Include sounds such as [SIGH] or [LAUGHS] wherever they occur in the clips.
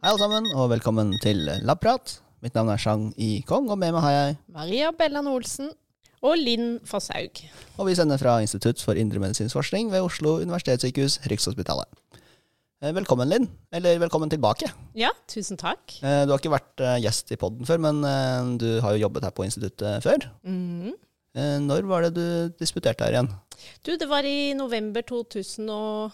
Hei alle sammen, og velkommen til Labprat. Mitt navn er Chang I. Kong, og med meg har jeg Maria Bellan Olsen. Og Linn Fosshaug. Og vi sender fra Institutt for indremedisinsk forskning ved Oslo universitetssykehus, Rikshospitalet. Eh, Velkommen, Linn. Eller velkommen tilbake. Ja, tusen takk. Eh, Du har ikke vært eh, gjest i podden før, men du har jo jobbet her på instituttet før. Eh, Når var det du disputerte her igjen? Du, det var i november 2019.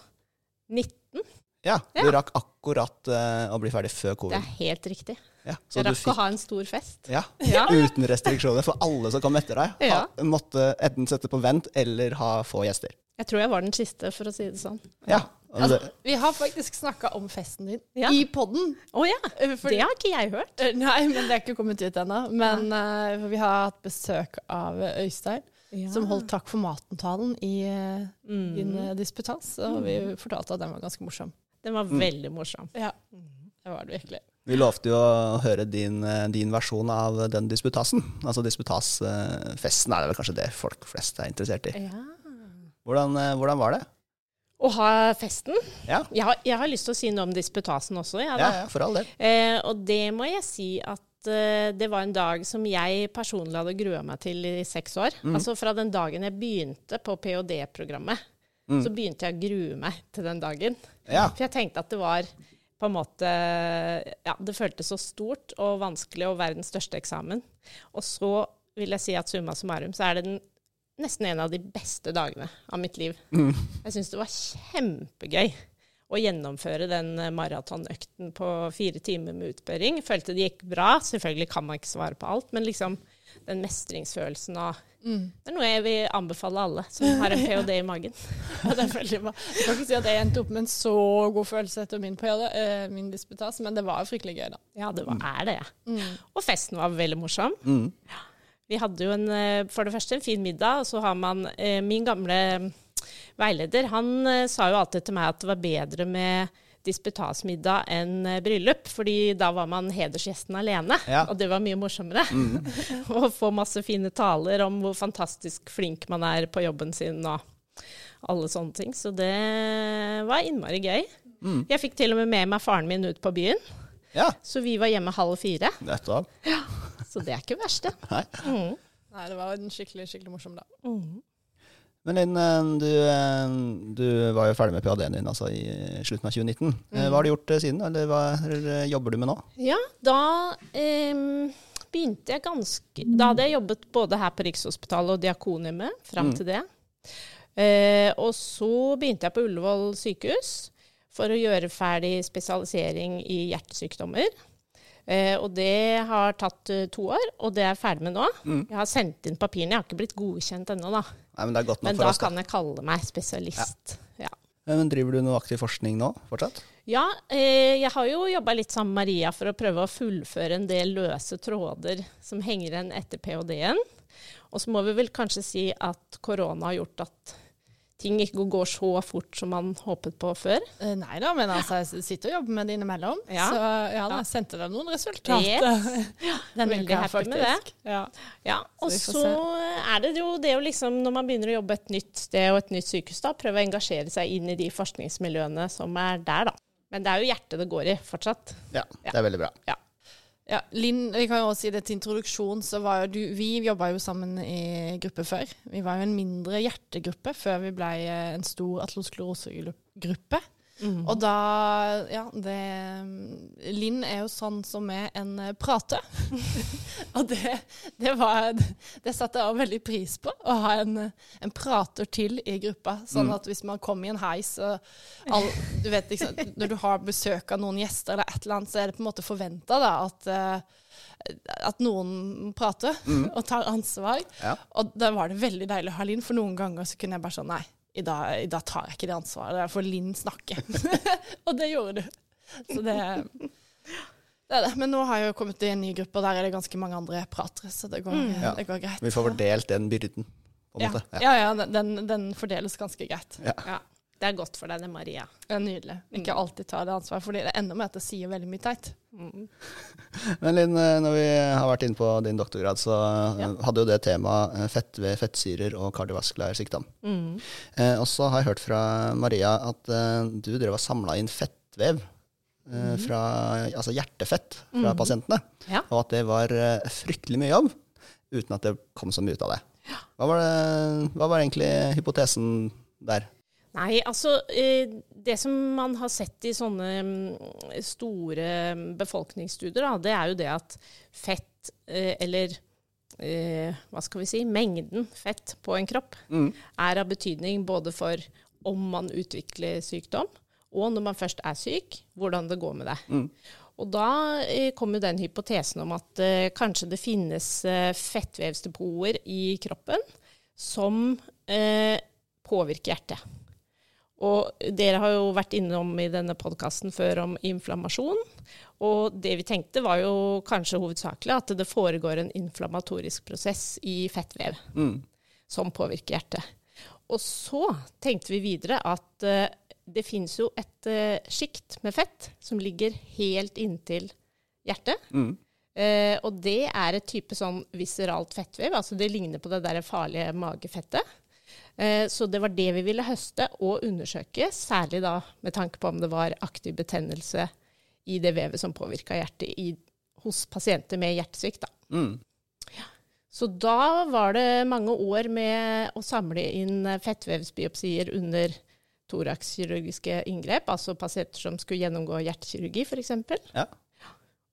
Ja, du Ja. rakk akkurat uh, å bli ferdig før covid. Det er helt riktig. Ja, så Jeg du rakk fikk å ha en stor fest. ja, Ja. [LAUGHS] uten restriksjoner for alle som kom etter deg. Ha, Ja. måtte enten sette på vent eller ha få gjester. Jeg tror jeg var den siste, for å si det sånn. Ja, Altså, vi har faktisk snakka om festen din Ja. i podden. Å ja, For, det har ikke jeg hørt. Eh, Nei, men det er ikke kommet ut ennå. Men uh, vi har hatt besøk av Øystein. Øystein, som holdt takk for maten-talen i eh, mm. din eh, disputas. Og vi fortalte at den var ganske morsom. Den var Mm. veldig morsom. Ja, det var det virkelig. vi lovte jo å høre din, eh, din versjon av den disputasen. Altså disputasfesten er det vel kanskje det folk flest er interessert i. Ja. Hvordan, eh, hvordan var det? Å ha festen? Ja. Jeg har, jeg har lyst til å si noe om disputasen også, Ja, da. ja, for all del. Eh, og det må jeg si at eh, det var en dag som jeg personlig hadde grua meg til i seks år. Mm. Altså fra den dagen jeg begynte på ph.d.-programmet, Mm. så begynte jeg å grue meg til den dagen. Ja. For jeg tenkte at det var på en måte Ja, det føltes så stort og vanskelig og verdens største eksamen. Og så vil jeg si at summa summarum så er det den, nesten en av de beste dagene av mitt liv. Mm. Jeg syns det var kjempegøy å gjennomføre den eh, maratonøkten på fire timer med utbøring. Følte det gikk bra. Selvfølgelig kan man ikke svare på alt, men liksom den mestringsfølelsen av Mm. Det er noe jeg vil anbefale alle som har en ph.d. i magen. [LAUGHS] Ja, det er veldig bra. Jeg kan ikke si at jeg endte opp med en så god følelse etter min, ph.d., eh, min disputas, men det var fryktelig gøy, da. Ja, det var, er det. Mm. Og festen var veldig morsom. Mm. Vi hadde jo en, eh, for det første en fin middag, og så har man eh, Min gamle veileder, han eh, sa jo alltid til meg at det var bedre med disputasmiddag enn eh, bryllup, fordi da var man hedersgjesten alene, Ja. og det var mye morsommere. Mm. [LAUGHS] Å få masse fine taler om hvor fantastisk flink man er på jobben sin og alle sånne ting. Så det var innmari gøy. Mm. Jeg fikk til og med med meg faren min ut på byen, Ja, så vi var hjemme halv fire. nettopp. Så det er ikke verst, det. Nei. Mm. Nei, det var en skikkelig, skikkelig morsom dag. Mm. Men Linn, eh, du, eh, du var jo ferdig med ph.d.-en din altså, i slutten av 2019. Mm. Hva har du gjort eh, siden, eller hva eller, jobber du med nå? Ja, da em, begynte jeg ganske Da hadde jeg jobbet både her på Rikshospitalet og Diakonhjemmet fram Mm. til det. Eh, og så begynte jeg på Ullevål sykehus for å gjøre ferdig spesialisering i hjertesykdommer. Eh, og det har tatt eh, to år, og det er jeg ferdig med nå. Mm. Jeg har sendt inn papirene, jeg har ikke blitt godkjent ennå, da. Nei, men det er godt nok Men da oss. Kan jeg kalle meg spesialist. Ja. Ja. Men driver du noe aktiv forskning nå fortsatt? Ja, eh, jeg har jo jobba litt sammen med Maria for å prøve å fullføre en del løse tråder som henger igjen etter ph.d.-en. Og så må vi vel kanskje si at korona har gjort at ting ikke går så fort som man håpet på før. Uh, nei da, men altså, jeg sitter og jobber med det innimellom. Ja. Så ja, da, jeg sendte deg noen resultater. Yes. [LAUGHS] ja, er veldig happy med det. Ja. Ja, og så, så er det jo det å liksom, når man begynner å jobbe et nytt sted og et nytt sykehus, da, prøve å engasjere seg inn i de forskningsmiljøene som er der, da. Men det er jo hjertet det går i fortsatt. Ja, det er veldig bra. Ja, Linn, vi kan jo også si det til introduksjon, så var jo du Vi jobba jo sammen i gruppe før. Vi var jo en mindre hjertegruppe før vi ble eh, en stor atlosklerosegruppe. Mm. Og da Ja, det Linn er jo sånn som er en prater. prate. [LAUGHS] og det, det var Det satte jeg også veldig pris på, å ha en, en prater til i gruppa. Sånn Mm. at hvis man kommer i en heis og all, du vet liksom, Når du har besøk av noen gjester eller et eller annet, så er det på en måte forventa at uh, at noen prater og tar ansvar. Ja. Og da var det veldig deilig å ha Linn, for noen ganger så kunne jeg bare sånn Nei, i dag, i dag tar jeg ikke det ansvaret. Jeg får Linn snakke. [LAUGHS] og det gjorde du. Så det, det er det. Men nå har jeg jo kommet i en ny gruppe, og der er det ganske mange andre pratere, så det går, mm. det går greit. Vi får fordelt den byrden, på en ja. måte. ja, ja, den, den fordeles ganske greit. Ja. Det er godt for deg, det, Maria. Det er nydelig. Ikke alltid ta det ansvaret, fordi det ender med at det sier veldig mye teit. Mm. [LAUGHS] Men Linn, eh, når vi har vært inne på din doktorgrad, så eh, Ja. hadde jo det temaet eh, fett ved fettsyrer og kardiovaskulær sykdom. Mm. Eh, og så har jeg hørt fra Maria at eh, du drev og samla inn fettvev eh, fra altså hjertefett fra pasientene. Ja. Og at det var eh, fryktelig mye jobb uten at det kom så mye ut av det. Hva var, det, hva var egentlig hypotesen der? Nei, altså eh, Det som man har sett i sånne mm, store befolkningsstudier, da, det er jo det at fett, eh, eller eh, hva skal vi si, mengden fett på en kropp, Mm. er av betydning både for om man utvikler sykdom, og når man først er syk, hvordan det går med det. Mm. Og da kom jo den hypotesen om at kanskje det finnes fettvevsdepoter i kroppen som påvirker hjertet. Og dere har jo vært innom i denne podkasten før om inflammasjon. Og det vi tenkte var jo kanskje hovedsakelig at det foregår en inflammatorisk prosess i fettvev Mm. som påvirker hjertet. Og så tenkte vi videre at uh, det finnes jo et uh, sjikt med fett som ligger helt inntil hjertet. Mm. Uh, og det er et type sånn viseralt fettvev, altså det ligner på det der farlige magefettet. Eh, så det var det vi ville høste og undersøke, særlig da med tanke på om det var aktiv betennelse i det vevet som påvirka hjertet i, hos pasienter med hjertesvikt. Da. Mm. Så da var det mange år med å samle inn eh, fettvevsbiopsier under thoraxkirurgiske inngrep, altså pasienter som skulle gjennomgå hjertekirurgi f.eks. Ja.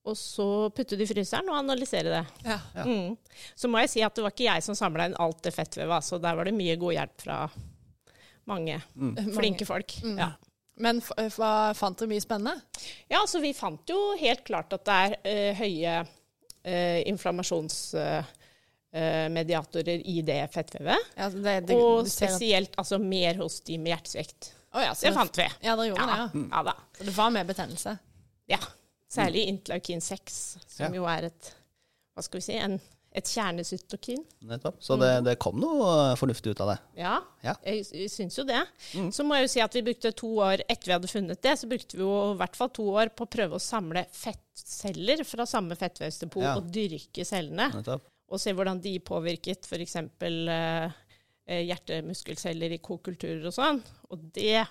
Og så putte det i fryseren og analysere det. Ja. Ja. Mm. Så må jeg si at det var ikke jeg som samla inn alt det fettvevet, så der var det mye god hjelp fra mange Mm. flinke folk. Mm. Ja. Men f hva fant dere mye spennende? ja, så vi fant jo helt klart at det er uh, høye uh, inflammasjonsmediatorer i det fettvevet. Ja, det, det, og spesielt altså mer hos de med hjertesvikt. Oh, ja, Det det- fant vi. Ja, dere gjorde Ja, det, ja. ja da. Så det var mer betennelse. Ja. Særlig interleukin 6, som Ja. jo er et hva skal vi si, en, et kjernecytokin. Nettopp. Så det, det kom noe fornuftig ut av det. Ja, Ja. jeg, syns jo det. Mm. Så må jeg jo si at vi brukte to år etter vi hadde funnet det, så brukte vi jo i hvert fall to år på å prøve å samle fettceller fra samme fettvevsdepot Ja. og dyrke cellene. Nettopp. Og se hvordan de påvirket f.eks. Eh, hjertemuskelceller i kokulturer og sånn. Og det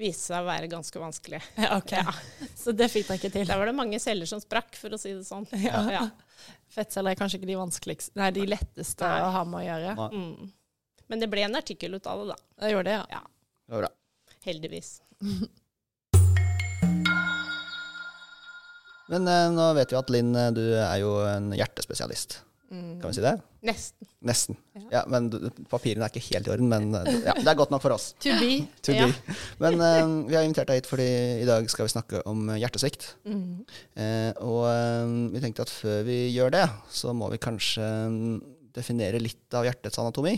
viste seg å være ganske vanskelig. [LAUGHS] Ja, ok. Ja. Så det fikk deg ikke til. Der var det mange celler som sprakk, for å si det sånn. Ja. Ja. Fettceller er kanskje ikke de vanskeligste Nei, de letteste Nei. å ha med å gjøre. Mm. Men det ble en artikkel ut av det, da. Det gjorde det, ja. Ja, Det var bra. heldigvis. [LAUGHS] Men eh, nå vet vi at Linn, eh, du er jo en hjertespesialist. Mm. Kan vi si det? Nesten. Nesten. Ja. Ja, men papirene er ikke helt i orden, men eh, ja, det er godt nok for oss. To be. [LAUGHS] To Ja. be. Men uh, vi har invitert deg hit fordi i dag skal vi snakke om hjertesvikt. Mm. Uh, og uh, vi tenkte at før vi gjør det, så må vi kanskje mm, definere litt av hjertets anatomi.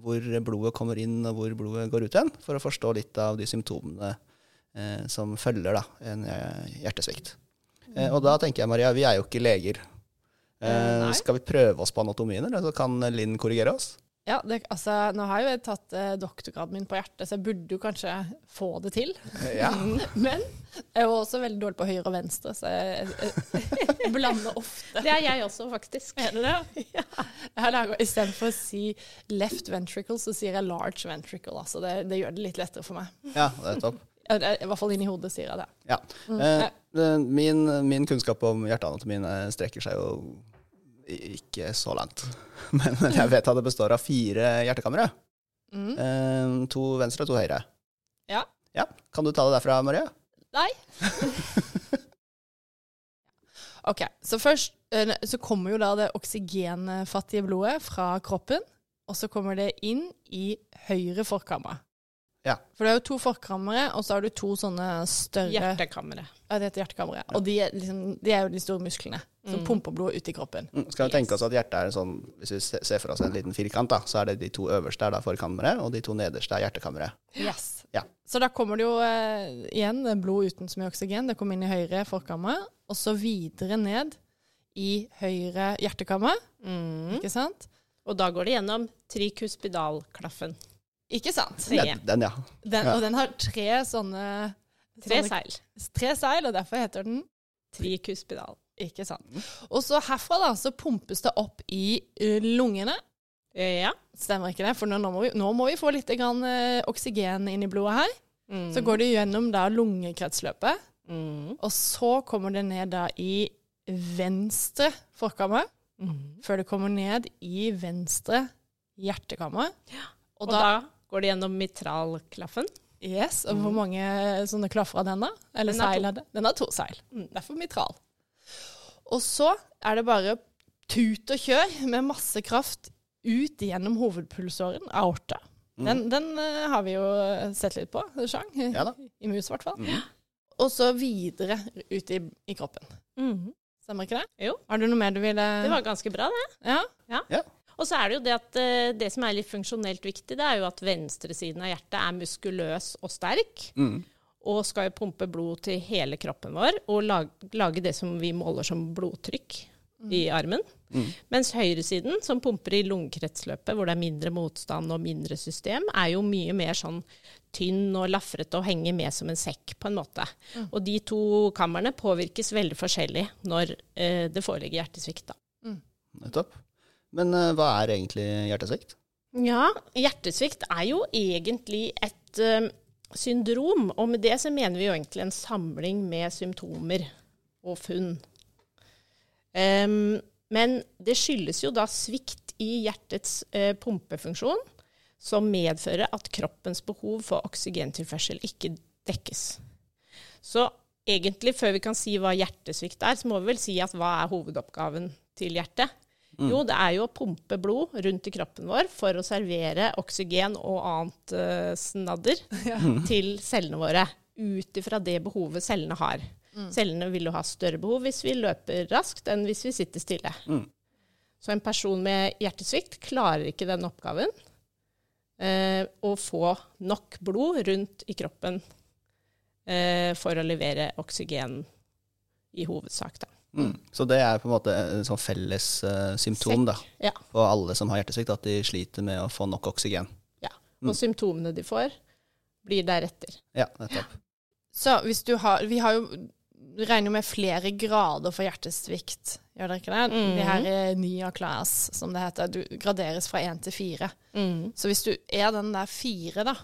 Hvor blodet kommer inn, og hvor blodet går ut igjen. For å forstå litt av de symptomene eh, som følger da, en eh, hjertesvikt. Eh, og da tenker jeg, Maria, vi er jo ikke leger. Eh, Eh, skal vi prøve oss på anatomien, eller så kan Linn korrigere oss? Ja, det, altså, nå har jo jeg tatt eh, doktorgraden min på hjertet, så jeg burde jo kanskje få det til. Ja. [LAUGHS] Men jeg var også veldig dårlig på høyre og venstre, så jeg, jeg, jeg blander ofte. Det er jeg også, faktisk. Er det det? Ja. Jeg har laget, Istedenfor å si left ventricle, så sier jeg large ventricle. Altså det, det gjør det litt lettere for meg. ja, det er topp. I hvert fall inni hodet sier jeg det. Ja. Mm. eh, min, min kunnskap om hjerteanatomien eh, strekker seg jo ikke så langt. [LAUGHS] Men jeg vet at det består av fire hjertekamre. Mm. Eh, to venstre og to høyre. Ja. Ja, Kan du ta det derfra, Maria? Nei. [LAUGHS] OK. Så først eh, så kommer jo da det oksygenfattige blodet fra kroppen, og så kommer det inn i høyre forkammer. Ja. For det er jo to forkammere, og så har du to sånne større Hjertekammere. Ja, det heter hjertekammeret. Og de er, liksom, de er jo de store musklene som Mm. pumper blod ut i kroppen. Mm, skal vi tenke oss at hjertet er en sånn Hvis vi ser for oss en liten firkant, da, så er det de to øverste er da forkammeret, og de to nederste er hjertekammeret. Yes. Ja. Så da kommer det jo eh, igjen blod uten så mye oksygen. Det kommer inn i høyre forkammer, og så videre ned i høyre hjertekammer. Mm. Ikke sant? Og da går det gjennom trikuspidalklaffen. Ikke sant? Den, den, ja. Den, Og den har tre sånne Tre sånne, seil. tre seil, og derfor heter den Trikuspidal. Ikke sant. Og så herfra da, så pumpes det opp i eh, lungene. Ja. Stemmer ikke det? For nå, nå, må, vi, nå må vi få litt grann, eh, oksygen inn i blodet her. Mm. Så går det gjennom da lungekretsløpet, Mm. Og så kommer det ned da i venstre forkammer, Mm. før det kommer ned i venstre hjertekammer. Og, da, går det gjennom mitralklaffen. Yes, og hvor mange sånne klaffer har den da? Eller Den seil har den? Den har to seil. Mm. Derfor mitral. Og så er det bare tut og kjør med masse kraft ut gjennom hovedpulsåren, aorta. Den, den uh, har vi jo sett litt på, Sjang. Ja da. I mus, i hvert fall. Mm. Og så videre ut i, i kroppen. Mm. Stemmer ikke det? Jo. Har du noe mer du ville Det var ganske bra, det. Ja? Og så er det jo det at eh, det som er litt funksjonelt viktig, det er jo at venstresiden av hjertet er muskuløs og sterk. Mm. Og skal jo pumpe blod til hele kroppen vår og lage, lage det som vi måler som blodtrykk i armen. Mm. Mens høyresiden, som pumper i lungekretsløpet, hvor det er mindre motstand og mindre system, er jo mye mer sånn tynn og lafrete og henger med som en sekk, på en måte. Og de to kammerne påvirkes veldig forskjellig når eh, det foreligger hjertesvikt. Da. Nettopp. Men eh, hva er egentlig hjertesvikt? Ja, hjertesvikt er jo egentlig et uh, syndrom, og med det så mener vi jo egentlig en samling med symptomer og funn. Um, men det skyldes jo da svikt i hjertets uh, pumpefunksjon, som medfører at kroppens behov for oksygentilførsel ikke dekkes. Så egentlig, før vi kan si hva hjertesvikt er, så må vi vel si at hva er hovedoppgaven til hjertet? Jo, det er jo å pumpe blod rundt i kroppen vår for å servere oksygen og annet uh, snadder [LAUGHS] til cellene våre, ut ifra det behovet cellene har. Cellene vil jo ha større behov hvis vi løper raskt, enn hvis vi sitter stille. Mm. Så en person med hjertesvikt klarer ikke den oppgaven. Eh, å få nok blod rundt i kroppen eh, for å levere oksygen i hovedsak, da. Mm. Så det er på en måte et sånn felles uh, symptom da, Ja. på alle som har hjertesvikt, at de sliter med å få nok oksygen. Ja, Og symptomene de får, blir deretter. Ja, nettopp. Så hvis du har Vi har jo regner jo med flere grader for hjertesvikt, gjør dere ikke det? Mm. Det her er nya class, som det heter. Du graderes fra én til fire. Så hvis du er den der fire, da,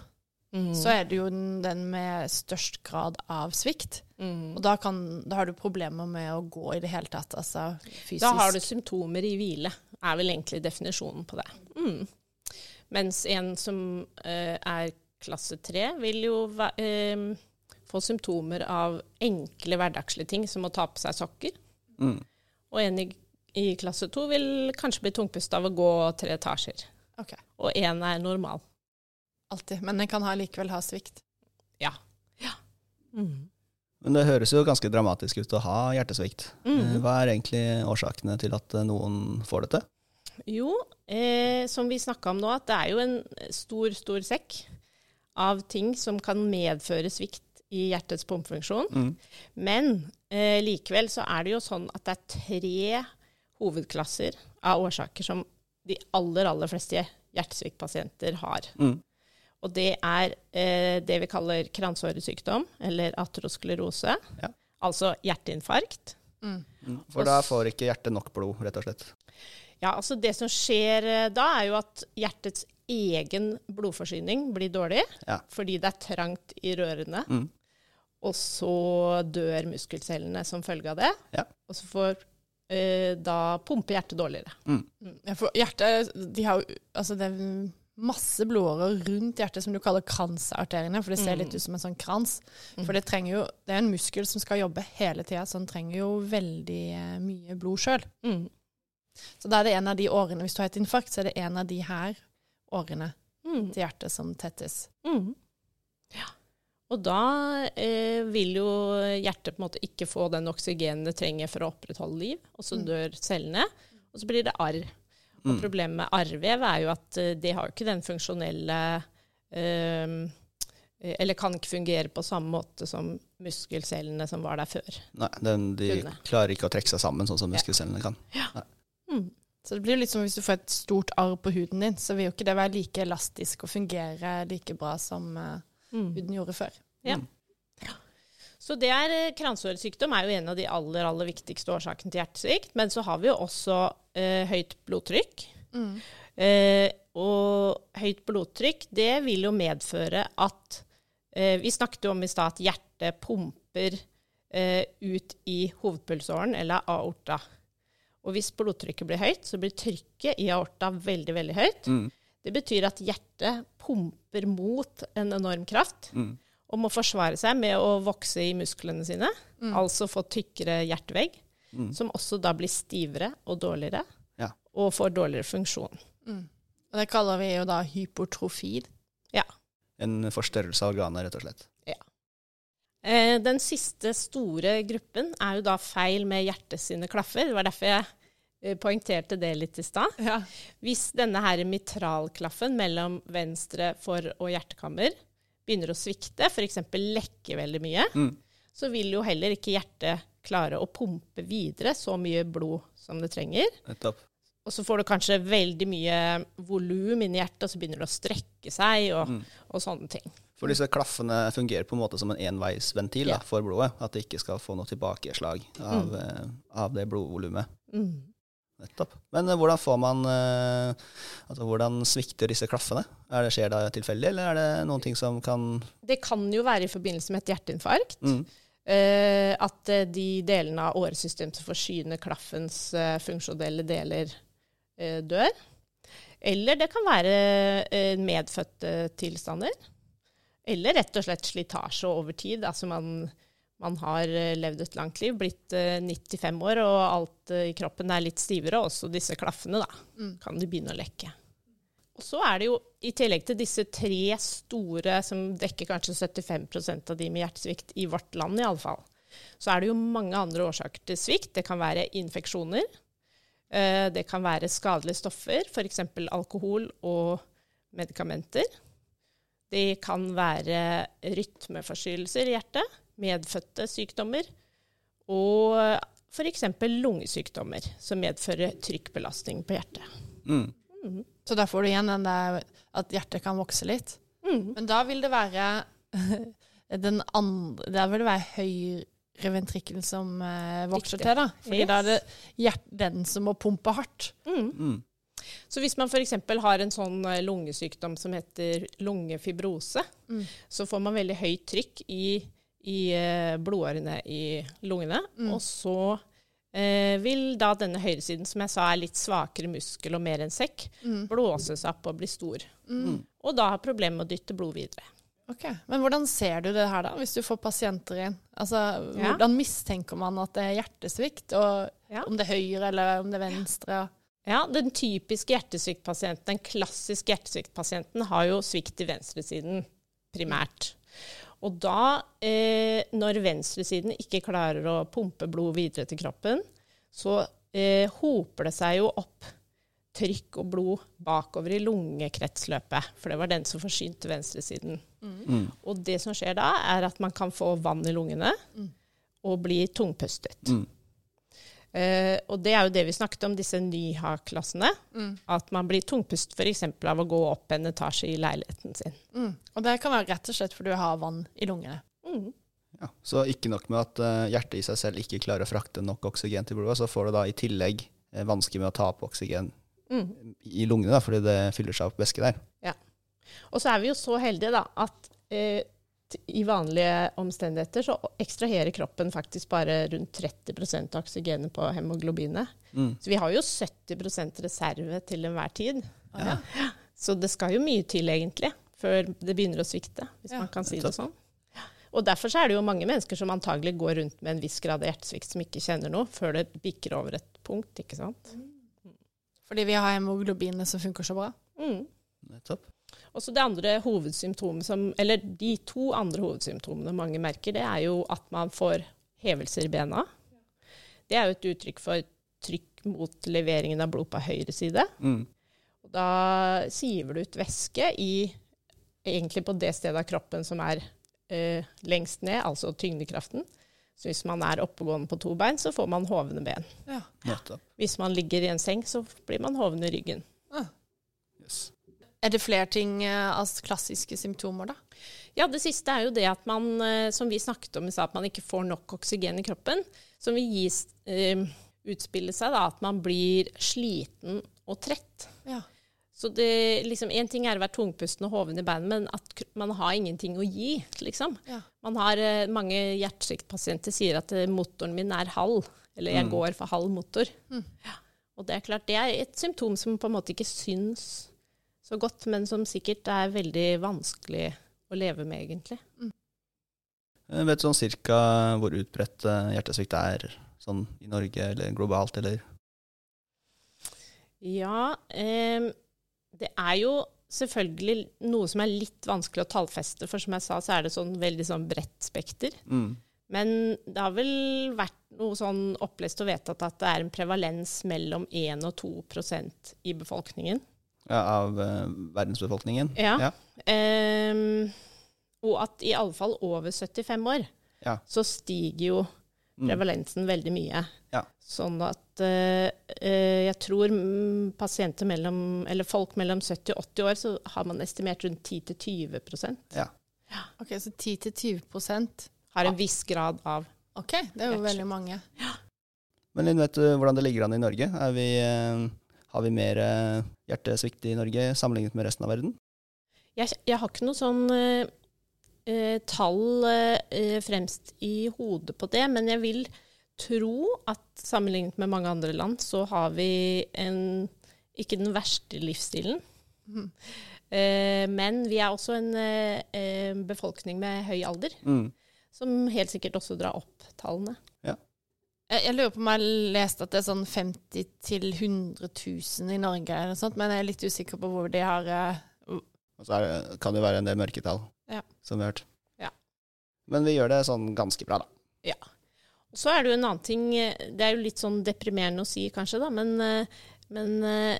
Mm. så er det jo den, den med størst grad av svikt. Mm. Og da, kan, da har du problemer med å gå i det hele tatt, altså fysisk. Da har du symptomer i hvile, er vel egentlig definisjonen på det. Mm. Mens en som eh, er klasse tre, vil jo eh, få symptomer av enkle hverdagslige ting, som å ta på seg sokker. Mm. Og en i, i klasse to vil kanskje bli tungpust av å gå tre etasjer. Okay. Og én er normal. Alltid. Men den kan ha, likevel ha svikt. Ja. ja. Mm. Men det høres jo ganske dramatisk ut å ha hjertesvikt. Mm. Eh, Hva er egentlig årsakene til at eh, noen får dette? Jo, eh, som vi snakka om nå, at det er jo en stor, stor sekk av ting som kan medføre svikt i hjertets pumpefunksjon. Mm. Men eh, likevel så er det jo sånn at det er tre hovedklasser av årsaker som de aller, aller fleste hjertesviktpasienter har. Mm. Og det er eh, det vi kaller kransåresykdom, eller atrosklerose. Ja. Altså hjerteinfarkt. Mm. For da får ikke hjertet nok blod, rett og slett. Ja, altså Det som skjer eh, da, er jo at hjertets egen blodforsyning blir dårlig, Ja. fordi det er trangt i rørene. Mm. Og så dør muskelcellene som følge av det. Ja. Og så får eh, da pumpe hjertet dårligere. Mm. Ja, for hjertet de har jo altså det masse blodårer rundt hjertet som du kaller kransarteriene, for det ser Mm. litt ut som en sånn krans. For det trenger jo Det er en muskel som skal jobbe hele tida, så den trenger jo veldig eh, mye blod sjøl. Mm. Så da er det en av de årene Hvis du har et infarkt, så er det en av de her årene Mm. til hjertet som tettes. Mm. Ja. Og da eh, vil jo hjertet på en måte ikke få den oksygenen det trenger for å opprettholde liv, og så Mm. dør cellene, og så blir det arr. Og Mm. problemet med arrvev er jo at eh, det har jo ikke den funksjonelle eh, Eller kan ikke fungere på samme måte som muskelcellene som var der før. Nei, den, de Kunne. klarer ikke å trekke seg sammen sånn som Ja. muskelcellene kan. Mm. Så det blir litt som hvis du får et stort arr på huden din, så vil jo ikke det være like elastisk og fungere like bra som uh, Mm. huden gjorde før. Ja. Mm. Så det er eh, kransåresykdom er jo en av de aller, aller viktigste årsakene til hjertesvikt. Men så har vi jo også eh, høyt blodtrykk. Eh, og høyt blodtrykk, det vil jo medføre at eh, Vi snakket jo om i stad at hjertet pumper eh, ut i hovedpulsåren, eller aorta. Og hvis blodtrykket blir høyt, så blir trykket i aorta veldig, veldig høyt. Mm. Det betyr at hjertet pumper mot en enorm kraft Mm. Og må forsvare seg med å vokse i musklene sine, altså få tykkere hjertevegg, Mm. som også da blir stivere og dårligere, Ja. og får dårligere funksjon. Og det kaller vi jo da hypotrofi. En forstørrelse av organet, rett og slett. Eh, den siste store gruppen er jo da feil med hjertet sine klaffer. Det var derfor jeg eh, poengterte det litt i stad. Ja. Hvis denne her mitralklaffen mellom venstre for- og hjertekammer begynner å svikte, f.eks. lekke veldig mye, Mm. så vil jo heller ikke hjertet klare å pumpe videre så mye blod som det trenger. Nettopp. Og så får du kanskje veldig mye volum inni hjertet, og så begynner det å strekke seg og, Mm. og sånne ting. For disse klaffene fungerer på en måte som en enveisventil Ja. da, for blodet. At det ikke skal få noe tilbakeslag av, mm. av det blodvolumet. Mm. Nettopp. Men eh, hvordan får man eh, Altså hvordan svikter disse klaffene? Er det, skjer det tilfeldig, eller er det noen ting som kan Det kan jo være i forbindelse med et hjerteinfarkt. mm. Uh, at de delene av åresystemet som forsyner klaffens uh, funksjonelle deler, uh, dør. Eller det kan være medfødte tilstander. Eller rett og slett slitasje over tid. Altså man, man har eh, levd et langt liv, blitt eh, 95 år, og alt eh, i kroppen er litt stivere. Også disse klaffene, da. Mm. Kan de begynne å lekke. Og så er det jo, i tillegg til disse tre store, som dekker kanskje 75% av de med hjertesvikt i vårt land i alle fall, så er det jo mange andre årsaker til svikt. Det kan være infeksjoner. eh, Det kan være skadelige stoffer, f.eks. alkohol og medikamenter. Det kan være rytmeforstyrrelser i hjertet, medfødte sykdommer, og f.eks. lungesykdommer som medfører trykkbelastning på hjertet. Mm. Så da får du igjen den der at hjertet kan vokse litt. Mm. Men da vil det være [LAUGHS] den andre Da vil det være høyre ventrikkel som eh, vokser Riktig. til, da. Fordi Yes. da er det hjert, den som må pumpe hardt. Mm. Mm. Så hvis man f.eks. har en sånn eh, lungesykdom som heter lungefibrose, Mm. så får man veldig høyt trykk i, i eh, blodårene i lungene. Mm. Og så eh, vil da denne høyresiden, som jeg sa er litt svakere muskel og mer enn sekk, Mm. blåse seg opp og bli stor. Mm. Og da har problemer med å dytte blod videre. Ok, Men hvordan ser du det her, da, hvis du får pasienter inn? Altså, Ja. Hvordan mistenker man at det er hjertesvikt, og Ja. om det er høyre eller om det er venstre? Ja, den typiske hjertesviktpasienten, den klassiske hjertesviktpasienten, har jo svikt i venstresiden primært. Og da, eh, når venstresiden ikke klarer å pumpe blod videre til kroppen, så eh, hoper det seg jo opp trykk og blod bakover i lungekretsløpet, for det var den som forsynte venstresiden. Mm. Og det som skjer da, er at man kan få vann i lungene Mm. og bli tungpustet. Mm. Eh, og det er jo det vi snakket om, disse NYHA-klassene. Mm. At man blir tungpust f.eks. av å gå opp en etasje i leiligheten sin. Mm. Og det kan være rett og slett fordi du har vann i lungene. Mm. Ja. Så ikke nok med at uh, hjertet i seg selv ikke klarer å frakte nok oksygen til blodet, så får du da i tillegg uh, vansker med å ta opp oksygen Mm. i lungene, da, fordi det fyller seg opp væske der. Og så er vi jo så heldige da, at eh, i vanlige omstendigheter så ekstraherer kroppen faktisk bare rundt 30% av oksygenet på hemoglobinet. Mm. Så vi har jo 70% reserve til enhver tid. Ja. Så det skal jo mye til egentlig, før det begynner å svikte, hvis Ja, man kan si det sånn. Og derfor så er det jo mange mennesker som antagelig går rundt med en viss grad av hjertesvikt som ikke kjenner noe, før det bikker over et punkt, ikke sant. Fordi vi har hemoglobinet som funker så bra. Mm. Nettopp. Og så det andre hovedsymptomet som, eller de to andre hovedsymptomene mange merker, det er jo at man får hevelser i bena. Det er jo et uttrykk for trykk mot leveringen av blod på høyre side. Mm. Og da siver det ut væske i, egentlig på det stedet av kroppen som er eh, lengst ned, altså tyngdekraften. Så hvis man er oppegående på to bein, så får man hovne ben. Ja. Hvis man ligger i en seng, så blir man hoven i ryggen. Yes. Er det flere ting av altså klassiske symptomer, da? Ja, det siste er jo det at man, eh, som vi snakket om i stad, at man ikke får nok oksygen i kroppen. Som vil gi, eh, utspille seg da, at man blir sliten og trett. Ja. Så det, liksom, En ting er å være tungpusten og hoven i beina, men at man har ingenting å gi, liksom. Ja. Man har, eh, mange hjertesviktpasienter sier at eh, motoren min er halv, eller jeg Mm. går for halv motor. Mm. Ja. Og det er klart, det er et symptom som på en måte ikke syns så godt, men som sikkert er veldig vanskelig å leve med, egentlig. Eh, Vet du sånn cirka hvor utbredt eh, hjertesvikt er sånn i Norge eller globalt, eller? Ja, eh, det er jo selvfølgelig noe som er litt vanskelig å tallfeste, for som jeg sa, så er det sånn veldig sånn bredt spekter. Mm. Men det har vel vært noe sånn opplest og vedtatt at det er en prevalens mellom 1 og 2 prosent i befolkningen. Ja, av eh, verdensbefolkningen? Ja. Ja. Em, og at i alle fall over 75 år Ja. så stiger jo Mm. prevalensen veldig mye. Ja. Sånn at eh, eh, jeg tror mm, pasienter mellom, eller folk mellom 70 og 80 år, så har man estimert rundt 10-20 prosent. Ja. Ok, Så 10-20% Har en viss grad av Ok, det er jo veldig mange. Ja. Men Linn, vet du hvordan det ligger an i Norge? Er vi, eh, har vi mer eh, hjertesvikt i Norge sammenlignet med resten av verden? Jeg, jeg har ikke noe sånn eh, eh, tall eh, fremst i hodet på det, men jeg vil tro at sammenlignet med mange andre land, så har vi en, ikke den verste livsstilen. Mm. [LAUGHS] Eh, men vi er også en eh, befolkning med høy alder, Mm. som helt sikkert også drar opp tallene. Jeg, jeg lurer på om jeg har lest at det er sånn 50 000-100 000 i Norge, eller noe sånt, men jeg er litt usikker på hvor de har uh, Og så det, kan det jo være en del mørketall, Ja. som vi har hørt. Ja. Men vi gjør det sånn ganske bra, da. Og så er det jo en annen ting, eh, det er jo litt sånn deprimerende å si kanskje, da, men, eh, men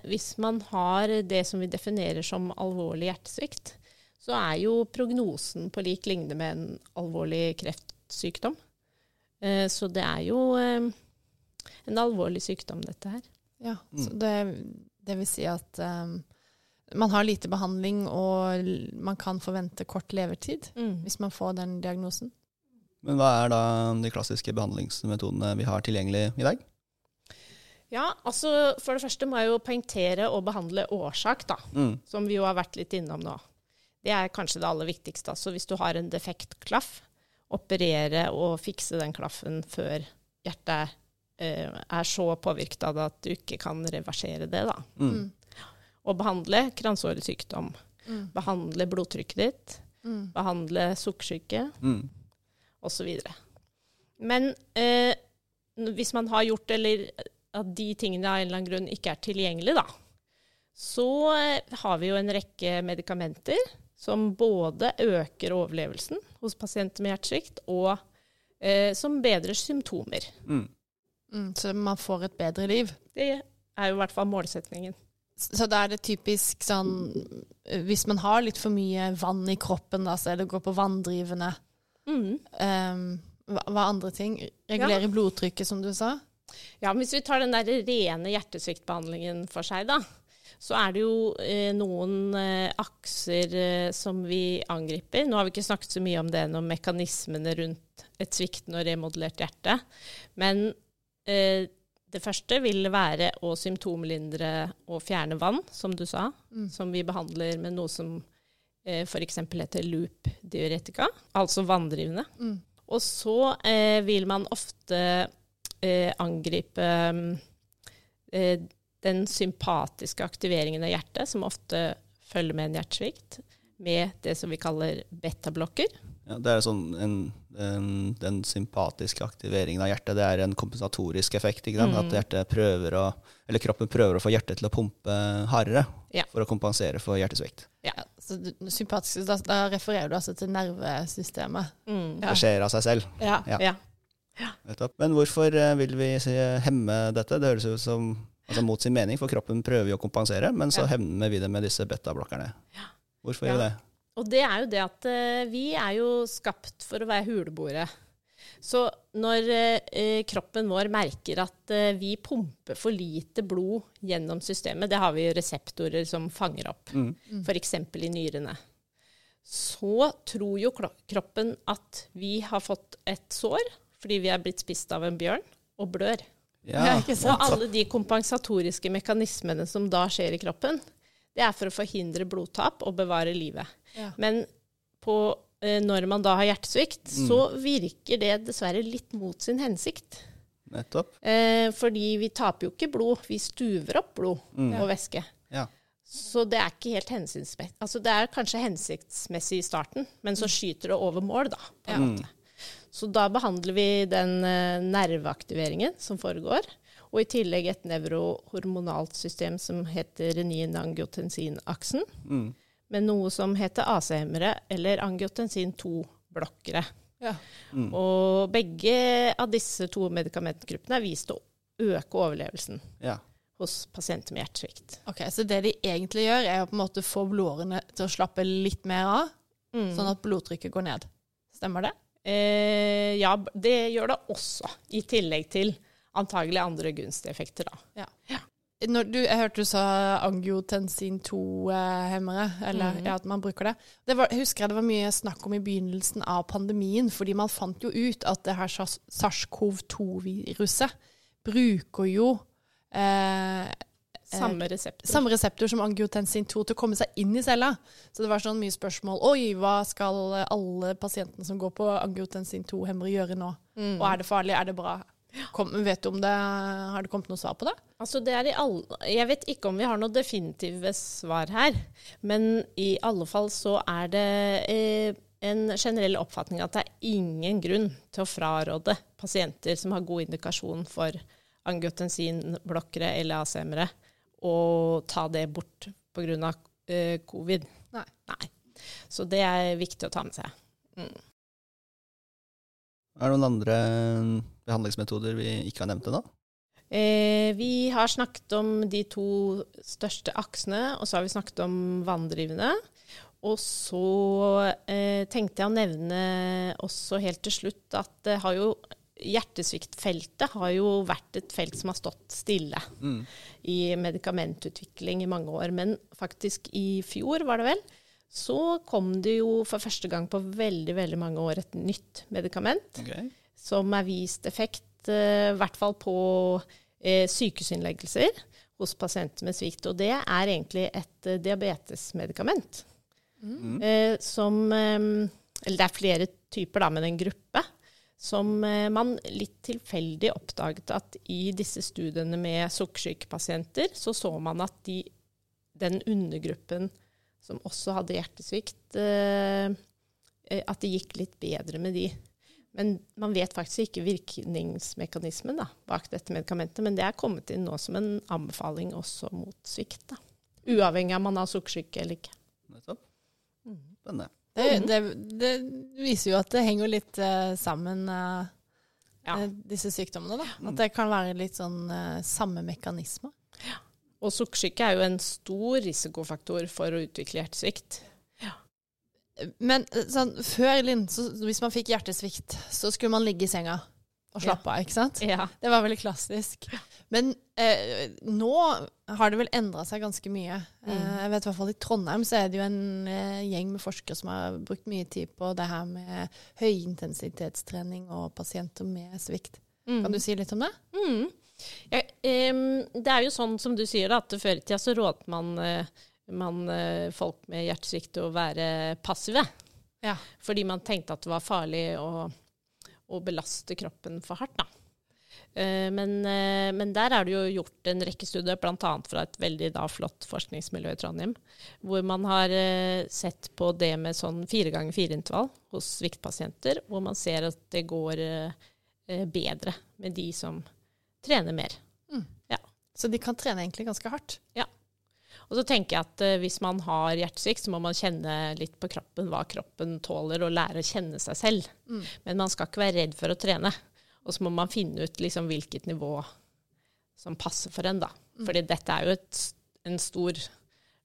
hvis man har det som vi definerer som alvorlig hjertesvikt, så er jo prognosen på lik lignende med en alvorlig kreftsykdom. Eh, Så det er jo eh, en alvorlig sykdom, dette her. Ja, Mm. så det, det vil si at um, man har lite behandling, og man kan forvente kort levetid hvis man får den diagnosen. Men hva er da de klassiske behandlingsmetodene vi har tilgjengelig i dag? Ja, altså for det første må jeg jo poengtere og behandle årsak, da. Mm. som vi jo har vært litt innom nå. Det er kanskje det aller viktigste. Altså hvis du har en defekt klaff, operere og fikse den klaffen før hjertet eh, er så påvirket av det at du ikke kan reversere det. Da. Mm. Og behandle kransåresykdom. Mm. Behandle blodtrykket ditt. Mm. Behandle sukkersyke Mm. osv. Men eh, hvis man har gjort eller at de tingene av en eller annen grunn ikke er tilgjengelige, da, så eh, har vi jo en rekke medikamenter som både øker overlevelsen hos pasienter med hjertesvikt, og eh, som bedrer symptomer. Mm. Mm, så man får et bedre liv. Det er jo i hvert fall målsetningen. Så da er det typisk sånn eh, Hvis man har litt for mye vann i kroppen, da, så er det å gå på vanndrivende. Mm. Um, hva, hva andre ting? Regulere blodtrykket, som du sa. Ja, men Hvis vi tar den der rene hjertesviktbehandlingen for seg, da, så er det jo eh, noen eh, akser eh, som vi angriper. Nå har vi ikke snakket så mye om det enn om mekanismene rundt et sviktende og remodellert hjerte. Men eh, det første vil være å symptomlindre og fjerne vann, som du sa, Mm. som vi behandler med noe som eh, f.eks. heter loop-diuretika, altså vanndrivende. Mm. Og så eh, vil man ofte eh, angripe mm, eh, den sympatiske aktiveringen av hjertet, som ofte følger med en hjertesvikt, med det som vi kaller betablokker. Ja, det er sånn en, en, den sympatiske aktiveringen av hjertet. Det er en kompensatorisk effekt. Ikke sant? Mm. At hjertet prøver å, eller kroppen prøver å få hjertet til å pumpe hardere Ja. for å kompensere for hjertesvikt. Ja, så sympatisk, da, da refererer du altså til nervesystemet. Mm. Ja. Det skjer av seg selv. Ja. Ja. Men hvorfor eh, vil vi hemme dette? Det høres ut som altså, mot sin mening, for kroppen prøver jo å kompensere, men så Ja. hemmer vi det med disse betablokkerne. Hvorfor gjør vi det? Og det er jo det at eh, vi er jo skapt for å være huleboere. Så når eh, kroppen vår merker at eh, vi pumper for lite blod gjennom systemet, det har vi jo reseptorer som fanger opp, Mm. f.eks. i nyrene, så tror jo kroppen at vi har fått et sår fordi vi er blitt spist av en bjørn, og blør. Ja, ikke sant? Og alle de kompensatoriske mekanismene som da skjer i kroppen, Det er for å forhindre blodtap og bevare livet. Ja. Men på, eh, når man da har hjertesvikt, Mm. så virker det dessverre litt mot sin hensikt. Nettopp. Eh, fordi vi taper jo ikke blod, vi stuver opp blod Mm. og væske. Ja. Så det er ikke helt hensiktsmessig. Altså det er kanskje hensiktsmessig i starten, men så skyter det over mål, da. På en Mm. måte. Så da behandler vi den eh, nerveaktiveringen som foregår, og i tillegg et nevrohormonalt system som heter renin-angiotensin-aksen, Mm. med noe som heter AC-hemmere eller angiotensin 2-blokkere. Ja. Mm. Og begge av disse to medikamentgruppene er vist å øke overlevelsen Ja. hos pasienter med hjertesvikt. Ok, Så det de egentlig gjør, er å på en måte få blodårene til å slappe litt mer av, Mm. sånn at blodtrykket går ned. Stemmer det? Eh, ja, det gjør det også, i tillegg til antagelig andre gunstige effekter, da. Når du, jeg hørte du sa angiotensin 2-hemmere, eller Mhm. ja, at man bruker det. det var, husker jeg det var mye snakk om i begynnelsen av pandemien, fordi man fant jo ut at det her sars- SARS-CoV-2-viruset bruker jo eh, Samme reseptor. samme reseptor som angiotensin 2 til å komme seg inn i cella. Så det var sånn mye spørsmål. Oi, hva skal alle pasientene som går på angiotensin 2-hemmere gjøre nå? Mm. Og er det farlig? Er det bra? Kom, vet du om det, Har det kommet noe svar på det? Altså det er i alle, jeg vet ikke om vi har noe definitive svar her, men i alle fall så er det eh, en generell oppfatning at det er ingen grunn til å fraråde pasienter som har god indikasjon for angiotensinblokkere eller ACM-ere, å ta det bort pga. Uh, covid. Nei. Så det er viktig å ta med seg. Er det noen andre behandlingsmetoder vi ikke har nevnt ennå? Eh, vi har snakket om de to største aksene, og så har vi snakket om vanndrivende. Og så eh, tenkte jeg å nevne også helt til slutt at det har jo Hjertesviktfeltet har jo vært et felt som har stått stille Mm. i medikamentutvikling i mange år. Men faktisk i fjor, var det vel, så kom det jo for første gang på veldig, veldig mange år et nytt medikament okay. som er vist effekt, eh, i hvert fall på eh, sykehusinnleggelser hos pasienter med svikt. Og det er egentlig et uh, diabetesmedikament. Mm. Eh, som eh, Eller det er flere typer, da, men en gruppe. Som eh, man litt tilfeldig oppdaget at i disse studiene med sukkersyke pasienter, så så man at de, den undergruppen som også hadde hjertesvikt, eh, eh, at det gikk litt bedre med de. Men man vet faktisk ikke virkningsmekanismen da, bak dette medikamentet. Men det er kommet inn nå som en anbefaling også mot svikt. Da. Uavhengig av om man har sukkersyke eller ikke. Nettopp. Mm. Spennende. Det, Mhm. det, det viser jo at det henger litt uh, sammen, uh, Ja. disse sykdommene. da. At det kan være litt sånn uh, samme mekanisme. Og sukkersyke er jo en stor risikofaktor for å utvikle hjertesvikt. Men eh, sånn, før Linn, hvis man fikk hjertesvikt, så skulle man ligge i senga og slappe av, ikke sant? Ja. Det var veldig klassisk. Men eh, nå har det vel endra seg ganske mye. Eh, Mm. jeg vet i hvert fall I Trondheim så er det jo en eh, gjeng med forskere som har brukt mye tid på det her med høyintensitetstrening og pasienter med svikt. Mm. Kan du si litt om det? Mm. Ja, det er jo sånn som du sier, da, at før i tida så rådte man, eh, man eh, folk med hjertesvikt å være passive. Ja. Fordi man tenkte at det var farlig å, å belaste kroppen for hardt. Da. Eh, Men, eh, men der er det jo gjort en rekke studier, bl.a. fra et veldig da, flott forskningsmiljø i Trondheim, hvor man har eh, sett på det med sånn fire ganger fire-intervall hos sviktpasienter, hvor man ser at det går bedre med de som trener mer. Så de kan trene egentlig ganske hardt. Og så tenker jeg at eh, hvis man har hjertesvikt, så må man kjenne litt på kroppen hva kroppen tåler, og lære å kjenne seg selv. Mm. Men man skal ikke være redd for å trene. Og så må man finne ut liksom hvilket nivå som passer for en, da. Mm. Fordi dette er jo et, en stor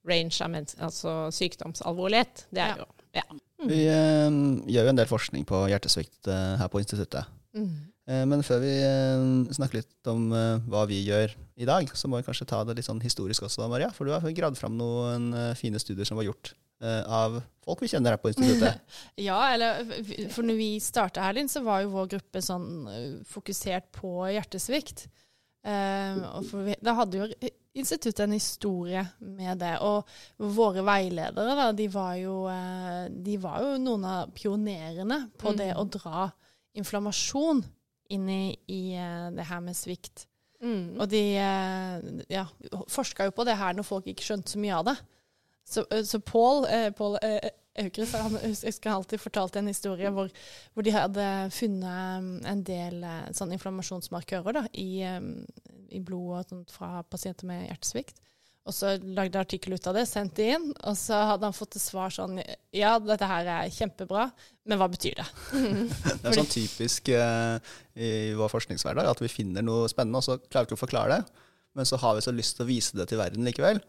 range av mens altså sykdomsalvorlighet. Det er Ja. jo ja. Vi eh, gjør jo en del forskning på hjertesvikt eh, her på instituttet. Eh, men før vi eh, snakker litt om eh, hva vi gjør i dag, så må vi kanskje ta det litt sånn historisk også, Maria. For du har gravd fram noen eh, fine studier som var gjort eh, av folk vi kjenner her på instituttet. [LAUGHS] Ja, eller for når vi starta her, Linn, så var jo vår gruppe sånn eh, fokusert på hjertesvikt. Eh, og for vi, da hadde jo instituttet en historie med det. Og våre veiledere, da, de var jo, eh, de var jo noen av pionerene på det Mm. å dra inflammasjon inn i, eh, det her med svikt. Mm. Og de eh, ja, forska jo på det her når folk ikke skjønte så mye av det. Så, eh, så Pål Aukrust han husker han alltid fortalte en historie hvor, hvor de hadde funnet um, en del sånn inflammasjonsmarkører da, i, i blodet fra pasienter med hjertesvikt. Og så lagde artikkel ut av det, sendte det inn, og så hadde han fått til svar sånn Ja, dette her er kjempebra, men hva betyr det? [LAUGHS] Det er sånn typisk eh, i vår forskningshverdag at vi finner noe spennende, og så klarer vi ikke å forklare det. Men så har vi så lyst til å vise det til verden likevel.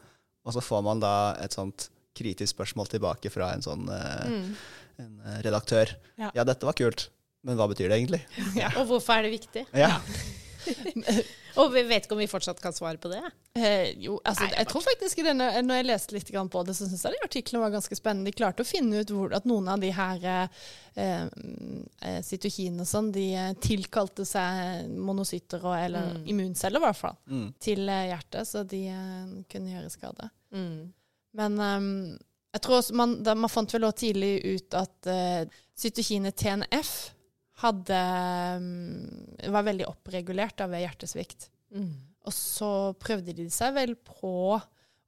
Og så får man da et sånt kritisk spørsmål tilbake fra en sånn eh, Mm. en eh, redaktør. Ja. Ja. dette var kult, men hva betyr det egentlig? [LAUGHS] Og hvorfor er det viktig? Ja, [LAUGHS] Og vi vet ikke om vi fortsatt kan svare på det. Eh, jo, altså, Nei, jeg tror faktisk i denne, Når jeg leste litt på det, så syns jeg de artiklene var ganske spennende. De klarte å finne ut hvor, at noen av de her eh, eh, og sånn, de eh, tilkalte seg monocytter, og, eller Mm. immunceller i hvert fall, mm. til eh, hjertet, så de eh, kunne gjøre skade. Mm. Men um, jeg tror også man, da, man fant vel også tidlig ut at uh, cytokinet TNF hadde ehm, var veldig oppregulert da, ved hjertesvikt. Mm. Og så prøvde de seg vel på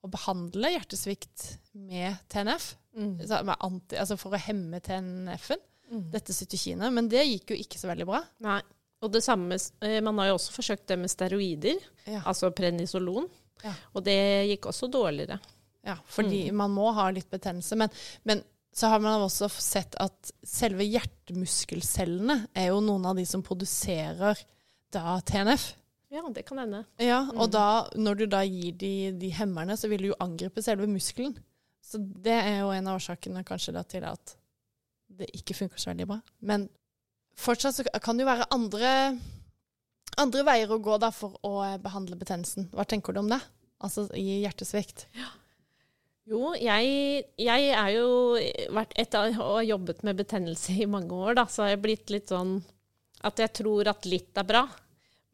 å behandle hjertesvikt med TNF, Mm. med anti, altså for å hemme TNF-en, Mm. dette cytokinet. Men det gikk jo ikke så veldig bra. Nei. Og det samme, eh, Man har jo også forsøkt det med steroider, Ja, altså prenisolon. Ja. Og det gikk også dårligere. ja fordi Mm. man må ha litt betennelse. Men, men så har man også sett at selve hjertemuskelcellene er jo noen av de som produserer da TNF. Ja, det kan hende. Ja, og Mm. da, når du da gir de, de hemmerne, så vil du jo angripe selve muskelen. Så det er jo en av årsakene kanskje da til at det ikke funker så veldig bra. Men fortsatt så kan det jo være andre, andre veier å gå da for å eh, behandle betennelsen. Hva tenker du om det? Altså i hjertesvikt. Jo, jeg, jeg er jo vært etter å ha jobbet med betennelse i mange år, da, så har jeg blitt litt sånn at jeg tror at litt er bra,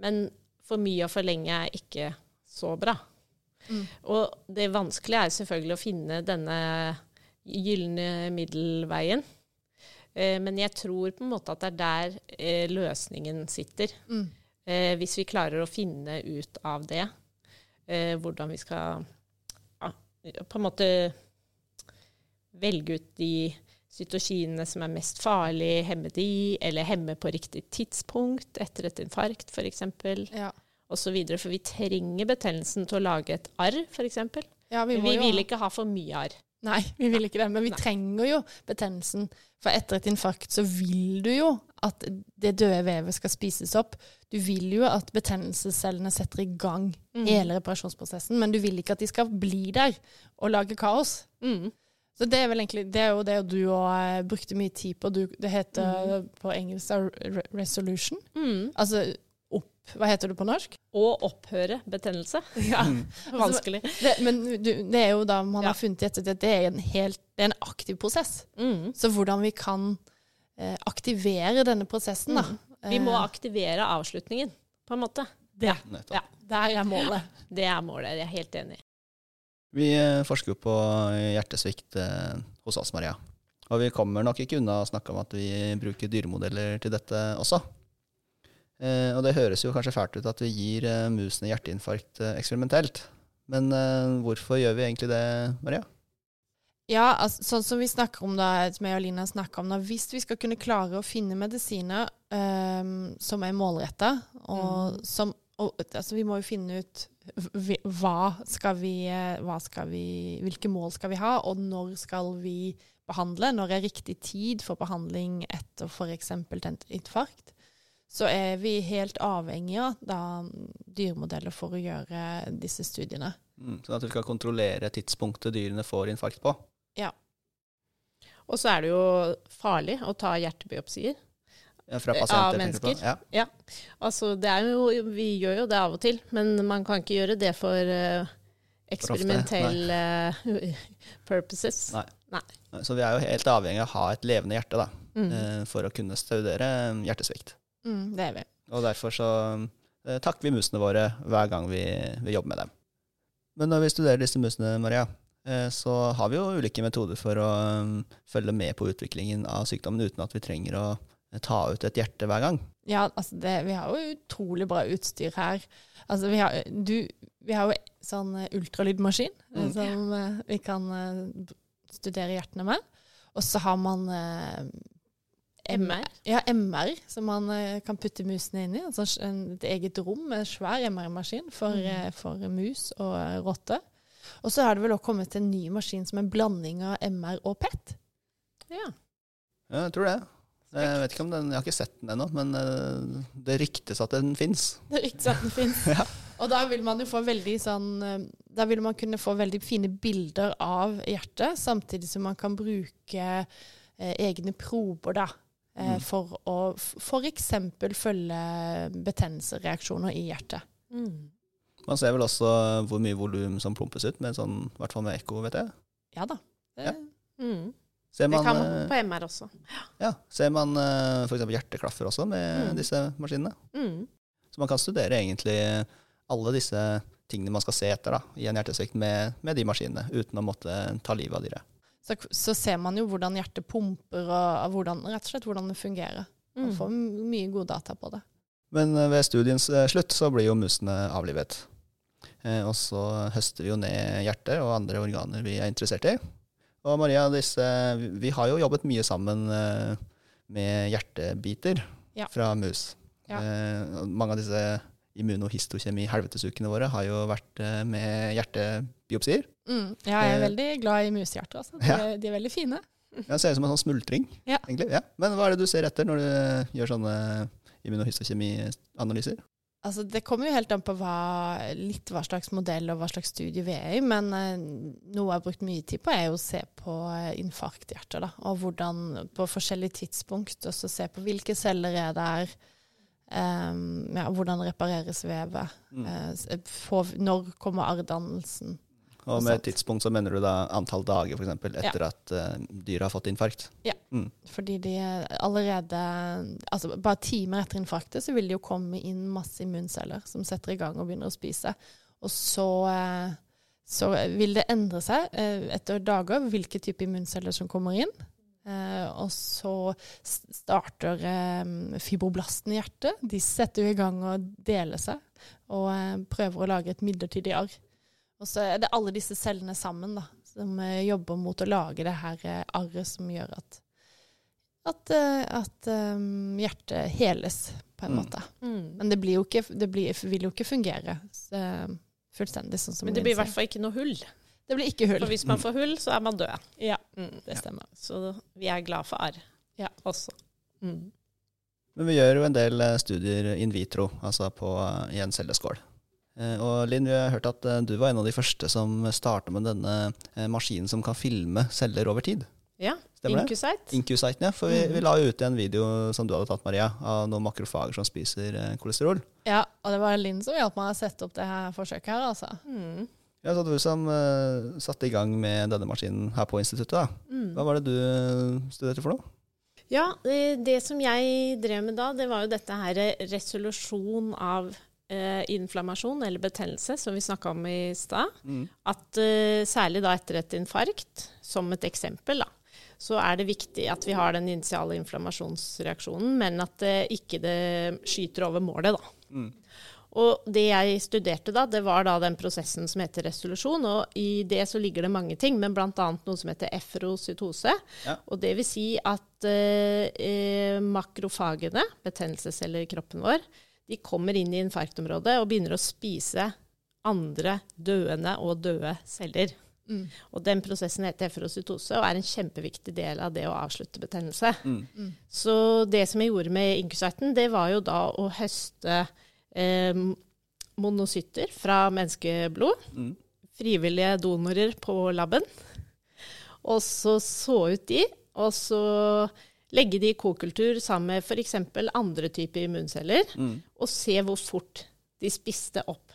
men for mye og for lenge er ikke så bra. Mm. Og det vanskelige er selvfølgelig å finne denne gylne middelveien. Eh, men jeg tror på en måte at det er der eh, løsningen sitter. Mm. Eh, hvis vi klarer å finne ut av det, eh, hvordan vi skal på en måte velge ut de cytokinene som er mest farlige, hemme de, eller hemme på riktig tidspunkt etter et infarkt f.eks., Ja. osv. For vi trenger betennelsen til å lage et arr, f.eks. ja, vi vi vil ha- ikke ha for mye arr. Nei, vi vil ikke det. Men vi Nei. trenger jo betennelsen. For etter et infarkt så vil du jo at det døde vevet skal spises opp. Du vil jo at betennelsescellene setter i gang Mm. hele reparasjonsprosessen, men du vil ikke at de skal bli der og lage kaos. Mm. Så det er vel egentlig Det er jo det du òg brukte mye tid på. Du, det heter på engelsk resolution. Mm. Altså Hva heter det på norsk? Å opphøre betennelse. [LAUGHS] Ja. Vanskelig. [LAUGHS] Det, men du, det er jo da man Ja. har funnet i ettertid at det er en helt Det er en aktiv prosess. Mm. Så hvordan vi kan eh, aktivere denne prosessen, da. Vi må Eh, aktivere avslutningen, på en måte. det, nettopp. Ja. Der er målet. Det er målet. Jeg er helt enig. Vi eh, forsker jo på hjertesvikt eh, hos oss, Maria. Og vi kommer nok ikke unna å snakke om at vi bruker dyremodeller til dette også. Eh, og det høres jo kanskje fælt ut at vi gir eh, musene hjerteinfarkt eh, eksperimentelt. Men hvorfor gjør vi egentlig det, Maria? Ja, altså, sånn som vi snakker om da, som jeg og Lina snakker om da, hvis vi skal kunne klare å finne medisiner um, som er målretta, og som og, altså, Vi må jo finne ut hva skal vi, hva skal vi Hvilke mål skal vi ha, og når skal vi behandle? Når er riktig tid for behandling etter f.eks. et infarkt? Så er vi helt avhengige av dyremodeller for å gjøre disse studiene. Mm, sånn at vi skal kontrollere tidspunktet dyrene får infarkt på. Ja. Og så er det jo farlig å ta hjertebiopsier. Ja, fra Eh, pasienter, av mennesker. Ja. Altså, det er jo, vi gjør jo det av og til, men man kan ikke gjøre det for uh, eksperimentelle uh, purposes. Nei. Så vi er jo helt avhengig av å ha et levende hjerte da, Mm. uh, for å kunne studere hjertesvikt. Mm, det er vi. Og derfor så eh, takker vi musene våre hver gang vi, vi jobber med dem. Men når vi studerer disse musene, Maria, eh, så har vi jo ulike metoder for å um, følge med på utviklingen av sykdommen uten at vi trenger å eh, ta ut et hjerte hver gang. Ja, altså det, vi har jo utrolig bra utstyr her. Altså vi har, du, vi har jo sånn eh, ultralydmaskin eh, Mm. som eh, vi kan eh, studere hjertene med. Og så har man eh, MR. Ja, MR, som man eh, kan putte musene inn i. Altså et eget rom med en svær MR-maskin for, mm. for mus og eh, rotte. Og så har det vel også kommet en ny maskin som en blanding av MR og PET. Ja. Ja, jeg tror det. Jeg vet ikke om den, jeg har ikke sett den ennå, men eh, det ryktes at den fins. [LAUGHS] Det ryktes at den fins. Ja. Og da vil man jo få veldig sånn eh, Da vil man kunne få veldig fine bilder av hjertet, samtidig som man kan bruke eh, egne prober, da. Eh, Mm. For å f.eks. følge betennelsesreaksjoner i hjertet. Mm. Man ser vel også hvor mye volum som plumpes ut, med sånn, i hvert fall med ekko, vet jeg. Ja da. Det, Ja. Mm. Ser Det kan man eh, på MR også. ja, ser man f.eks. for eksempel hjerteklaffer også med Mm. disse maskinene. Mm. Så man kan studere egentlig alle disse tingene man skal se etter da, i en hjertesvikt med, med de maskinene, uten å måtte ta livet av dyret. Så, så ser man jo hvordan hjertet pumper, og hvordan, rett og slett hvordan det fungerer. Man Mm. får mye gode data på det. Men eh, ved studiens eh, slutt så blir jo musene avlivet. Eh, og så høster vi jo ned hjertet og andre organer vi er interessert i. Og Maria, disse, vi, har jo jobbet mye sammen med hjertebiter Ja. fra mus. Ja. Eh, mange av disse immunohistokjemi-helvetesukene våre har jo vært eh, med hjertebiopsier. Mm. Ja, jeg er Eh, veldig glad i musehjerter. Altså. De, Ja. de er veldig fine. Ja, ser ut som en sånn smultring, Ja. egentlig. Ja. Men hva er det du ser etter når du gjør sånne immunohistokjemi-analyser? Altså, det kommer jo helt an på hva, litt hva slags modell og hva slags studie vi er i, men eh, noe jeg har brukt mye tid på, er å se på eh, infarkthjerter, da, og hvordan på forskjellige tidspunkt, og så se på hvilke celler er der, ehm, ja, hvordan repareres vevet, Mm. Uh, for, når kommer arrdannelsen. Og med et tidspunkt så mener du da antall dager for eksempel, etter at uh, dyret har fått infarkt? Fordi de er allerede Altså bare timer etter infarktet så vil det jo komme inn masse immunceller som setter i gang og begynner å spise. Og så, uh, så vil det endre seg uh, etter dager hvilke type immunceller som kommer inn. Eh, og så starter eh, fibroblasten i hjertet. De setter jo i gang å dele seg og eh, prøver å lage et midlertidig arr. Og så er det alle disse cellene sammen da, som eh, jobber mot å lage det her eh, arret som gjør at at, eh, at eh, hjertet heles, på en Mm. måte. Mm. Men det, blir jo ikke, det blir, vil jo ikke fungere så, fullstendig sånn som Men det blir i hvert fall ikke noe hull. Det blir ikke hull. For hvis man får hull, så er man død. Ja, Mm. det stemmer. Så vi er glad for arr Ja. også. Mm. Men vi gjør jo en del eh, studier in vitro, altså på, eh, i en celleskål. Eh, Og Linn, vi har hørt at du var en av de første som starta med denne maskinen som kan filme celler over tid. Ja. Incusite. det? Incusite. Ja. For vi, Mhm. vi la jo ut en video som du hadde tatt, Maria, av noen makrofager som spiser kolesterol. Ja, og det var Linn som hjalp meg å sette opp det her forsøket her, altså. Mm. Ja, så du som uh, satte i gang med denne maskinen her på instituttet. Mm. Hva var det du eh, studerte for noe? Ja, det, det som jeg drev med da, det var jo dette her eh, resolusjon av eh, inflammasjon eller betennelse, som vi snakka om i stad. At eh, særlig da etter et infarkt, som et eksempel, da, så er det viktig at vi har den initiale inflammasjonsreaksjonen, men at det ikke det skyter over målet, da. Mm. Og det jeg studerte da, det var da den prosessen som heter resolusjon, og i det så ligger det mange ting, men annet noe som heter efrocytose. Ja. Og det vil si at eh, eh, makrofagene, betennelsesceller i kroppen vår, de kommer inn i infarktområdet og begynner å spise andre døende og døde celler. Mm. Og den prosessen heter efrocytose og er en kjempeviktig del av det å avslutte betennelse. Mm. Så det som jeg gjorde med Incusighten, det var jo da å høste eh, monocytter fra menneskeblod. Mm. Frivillige donorer på laben. Og så så ut de, og så legge de i kokultur sammen med f.eks. andre typer immunceller, Mm. og se hvor fort de spiste opp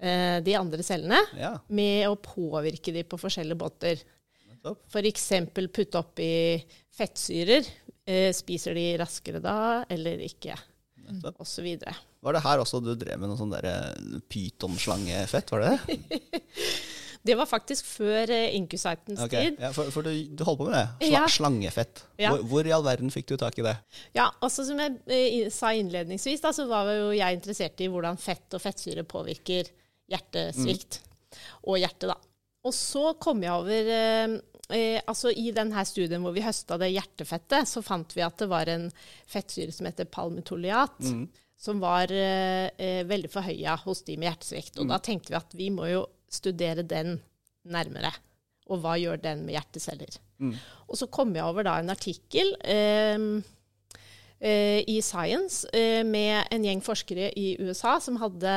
eh, de andre cellene Ja, med å påvirke de på forskjellige båter. F.eks. For putte i fettsyrer. Eh, spiser de raskere da, eller ikke? nettopp. Og så videre. Var det her også du drev med noe sånn derre pytonslangefett, var det det? [LAUGHS] Det var faktisk før uh, okay. Tid. Ja, for, for du, du holdt på med det? Sla, Ja. Slangefett. Ja. Hvor, hvor i all verden fikk du tak i det? Ja, altså Som jeg eh, sa innledningsvis, da, så var jo jeg interessert i hvordan fett og fettsyre påvirker hjertesvikt. Og hjertet, da. Og så kom jeg over eh, eh, altså I denne studien hvor vi høsta det hjertefettet, så fant vi at det var en fettsyre som heter palmitoliat. Som var eh, eh, veldig forhøya hos de med hjertesvikt. Og da tenkte vi at vi må jo studere den nærmere. Og hva gjør den med hjerteceller? Og så kom jeg over da en artikkel eh, eh, i Science eh, med en gjeng forskere i USA som hadde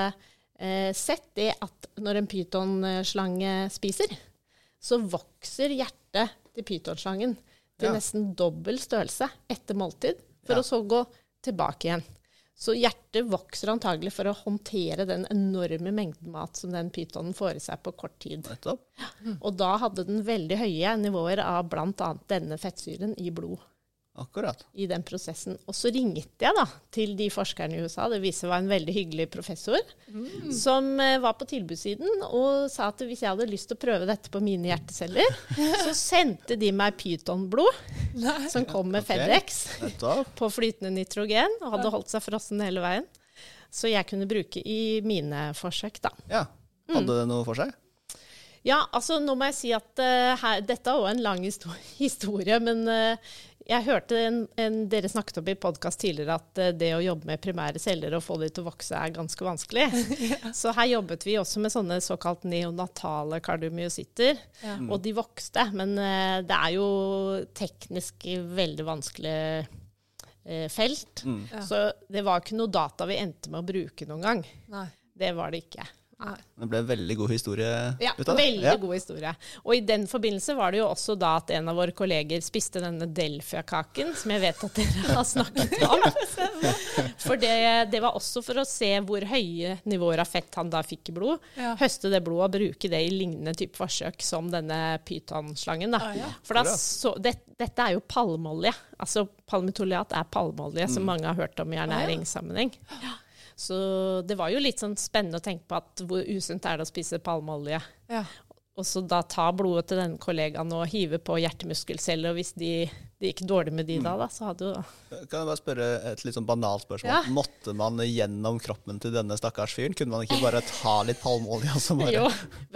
eh, sett det at når en pytonslange spiser, så vokser hjertet til pytonslangen til Ja. nesten dobbel størrelse etter måltid, for Ja. å så gå tilbake igjen. Så hjertet vokser antagelig for å håndtere den enorme mengden mat som den pytonen får i seg på kort tid. Og da hadde den veldig høye nivåer av bl.a. denne fettsyren i blod Akkurat. i den prosessen. Og så ringte jeg da til de forskerne i USA, det viser seg var en veldig hyggelig professor, som eh, var på tilbudssiden og sa at hvis jeg hadde lyst til å prøve dette på mine hjerteceller, [LAUGHS] så sendte de meg pytonblod, som kom med okay. Fedex på flytende nitrogen, og hadde holdt seg frossen hele veien. Så jeg kunne bruke i mine forsøk, da. Ja. Hadde det noe for seg? Ja, altså nå må jeg si at uh, her, dette er også en lang [LAUGHS] historie, men uh, jeg hørte en, en, dere snakket om i podkast tidligere at uh, det å jobbe med primære celler og få de til å vokse er ganske vanskelig. [LAUGHS] Så her jobbet vi også med sånne såkalt neonatale kardiomyositter, Ja. og de vokste. Men det er jo teknisk veldig vanskelig felt. felt. Ja. Så det var ikke noe data vi endte med å bruke noen gang. Nei. Det var det ikke. Nei. Det ble en veldig god historie Ja, ut av det. veldig Ja. god historie. Og i den forbindelse var det jo også da at en av våre kolleger spiste denne Delfia-kaken, som jeg vet at dere har snakket om. For det, det var også for å se hvor høye nivåer av fett han da fikk i blod. Ja. Høste det blodet og bruke det i lignende type forsøk som denne pytonslangen. da. Ah, ja. For da så, det, dette er jo palmeolje. Altså palmetoliat er palmeolje, Mm. som mange har hørt om i ernæringssammenheng. Så det var jo litt sånn spennende å tenke på at hvor usunt er det å spise palmeolje. Ja. Og så da ta blodet til den kollegaen og hive på hjertemuskelceller, og hvis de, det gikk dårlig med de da, da, så hadde jo Kan jeg bare spørre et litt sånn banalt spørsmål? Ja. Måtte man gjennom kroppen til denne stakkars fyren? Kunne man ikke bare ta litt palmeolje og så bare Jo,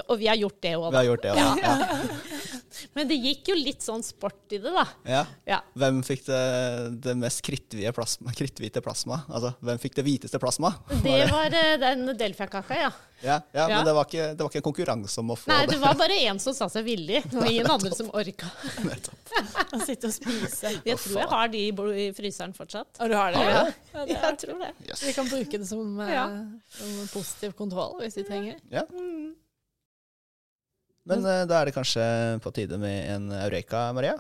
og vi har gjort det òg, Vi har gjort det også. Ja. [LAUGHS] Men det gikk jo litt sånn sport i det, da. Ja. Ja. Hvem fikk det, det mest kritthvite plasma, kritthvite plasma? Altså, hvem fikk det hviteste plasma? Det var eh, den Delfia-kaka, ja. Ja, ja, Ja. Men det var, ikke, det var ikke en konkurranse om å få Nei, det. det var bare én som sa seg villig. Det var ingen [LAUGHS] andre som orka. Å sitte og spise. Jeg tror jeg har de i fryseren fortsatt. Og du har det? Ja. Ja, det. Jeg tror det. Yes. Vi kan bruke det som, eh, Ja. som positiv kontroll hvis vi trenger. Ja. Men eh, da er det kanskje på tide med en Eureka, Maria?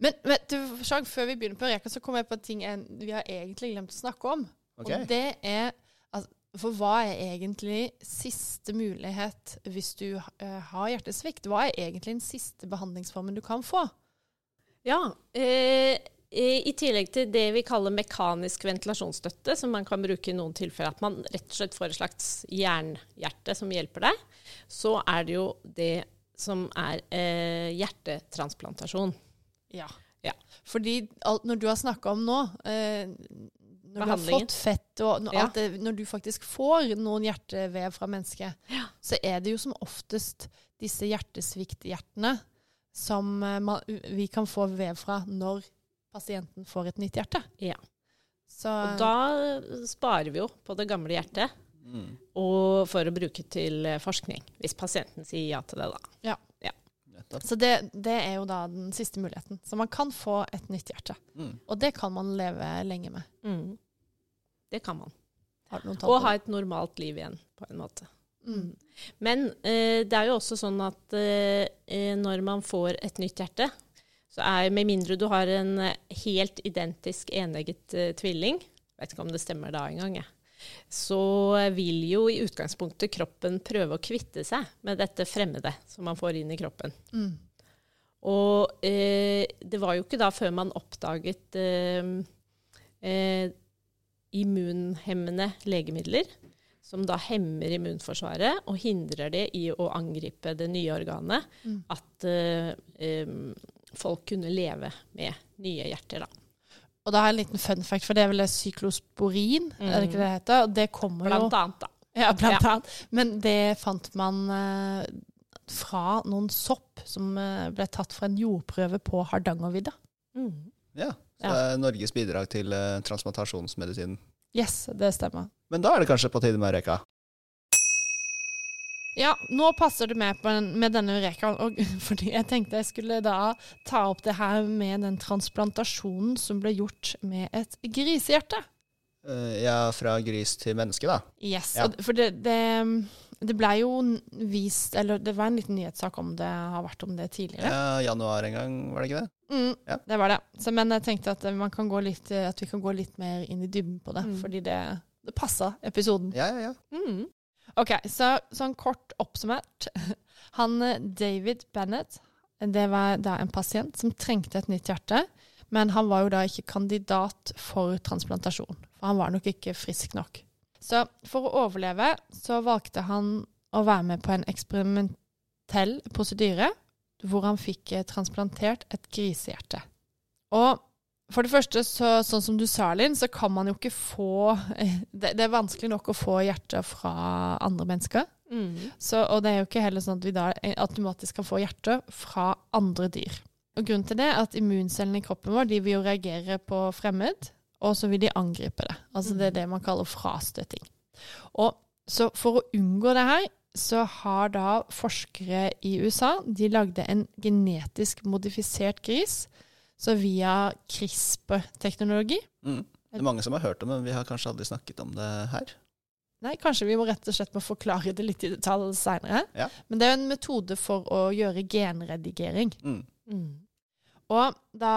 Men vet du, Sjag, før vi begynner på Eureka, så kom jeg på en ting en, vi har egentlig glemt å snakke om. Okay. Og det er altså, For hva er egentlig siste mulighet hvis du uh, har hjertesvikt? Hva er egentlig den siste behandlingsformen du kan få? Ja. Eh, eh, I tillegg til det vi kaller mekanisk ventilasjonsstøtte, som man kan bruke i noen tilfeller, at man rett og slett får et slags jernhjerte som hjelper deg, så er det jo det som er eh, hjertetransplantasjon. Ja. Ja. Fordi alt, når du har snakka om nå eh, Når du har fått fett og når, Ja. det, når du faktisk får noen hjertevev fra mennesket, så er det jo som oftest disse hjertesvikthjertene som eh, man, vi kan få vev fra når pasienten får et nytt hjerte. Ja. Så Og da sparer vi jo på det gamle hjertet, Mm. og for å bruke til eh, forskning, hvis pasienten sier ja til det, da. Nettopp. Så det, det er jo da den siste muligheten. Så man kan få et nytt hjerte. Mm. Og det kan man leve lenge med. Mm. Det kan man. Har du noen Og ha et normalt liv igjen, på en måte. Mm. Men eh, det er jo også sånn at eh, eh, når man får et nytt hjerte, så er med mindre du har en eh, helt identisk enegget eh, tvilling, vet ikke om det stemmer da engang, jeg, så vil jo i utgangspunktet kroppen prøve å kvitte seg med dette fremmede som man får inn i kroppen. Mm. Og eh, det var jo ikke da før man oppdaget immunhemmende legemidler, som da hemmer immunforsvaret og hindrer det i å angripe det nye organet, Mm. at uh, um, folk kunne leve med nye hjerter. Da. Og da har jeg en liten fun fact, for det er vel syklosporin, er det ikke det det heter? Og det kommer jo Blant annet, da. Ja, blant Ja. annet. Men det fant man uh, fra noen sopp som uh, ble tatt fra en jordprøve på Hardangervidda. Mm. Ja, så Ja. det er Norges bidrag til transplantasjonsmedisinen. Yes, det stemmer. Men da er det kanskje på tide med Reka. Ja, nå passer det med, på med denne urekaen, og, [LAUGHS] fordi jeg tenkte jeg skulle da ta opp det her med den transplantasjonen som ble gjort med et grisehjerte. Eh, ja, fra gris til menneske, da. Yes, Ja. og, for det, det, det ble jo vist, eller det var en liten nyhetssak om det har vært om det tidligere. Ja, januar en gang, var det ikke det? Mm, Ja. Det var det. Så, men jeg tenkte at, man kan gå litt, at vi kan gå litt mer inn i dybden på det, Mm. fordi det, det passa episoden. Ja, ja, ja. Mm. Ok, så sånn kort oppsummert. [LAUGHS] Han eh, David Bennett, det var da en pasient som trengte et nytt hjerte, men han var jo da ikke kandidat for transplantasjon, for han var nok ikke frisk nok. Så for å overleve så valgte han å være med på en eksperimentell prosedyre hvor han fikk eh, transplantert et grisehjerte. Og for det første, så, sånn som du sa, Linn, så kan man jo ikke få det, det er vanskelig nok å få hjertet fra andre mennesker. Mm. Så, og det er jo ikke heller sånn at vi da automatisk kan få hjertet fra andre dyr. Og Grunnen til det er at immuncellene i kroppen vår de vil jo reagere på fremmed, og så vil de angripe det. Altså Det er det man kaller frastøting. Og så For å unngå det her, så har da forskere i USA de lagde en genetisk modifisert gris. Så via CRISPR-teknologi Mm. Det er mange som har hørt om det, men vi har kanskje aldri snakket om det her. Nei, kanskje vi må rett og slett må forklare det litt i detalj seinere. Ja. Men det er jo en metode for å gjøre genredigering. Mm. Mm. Og da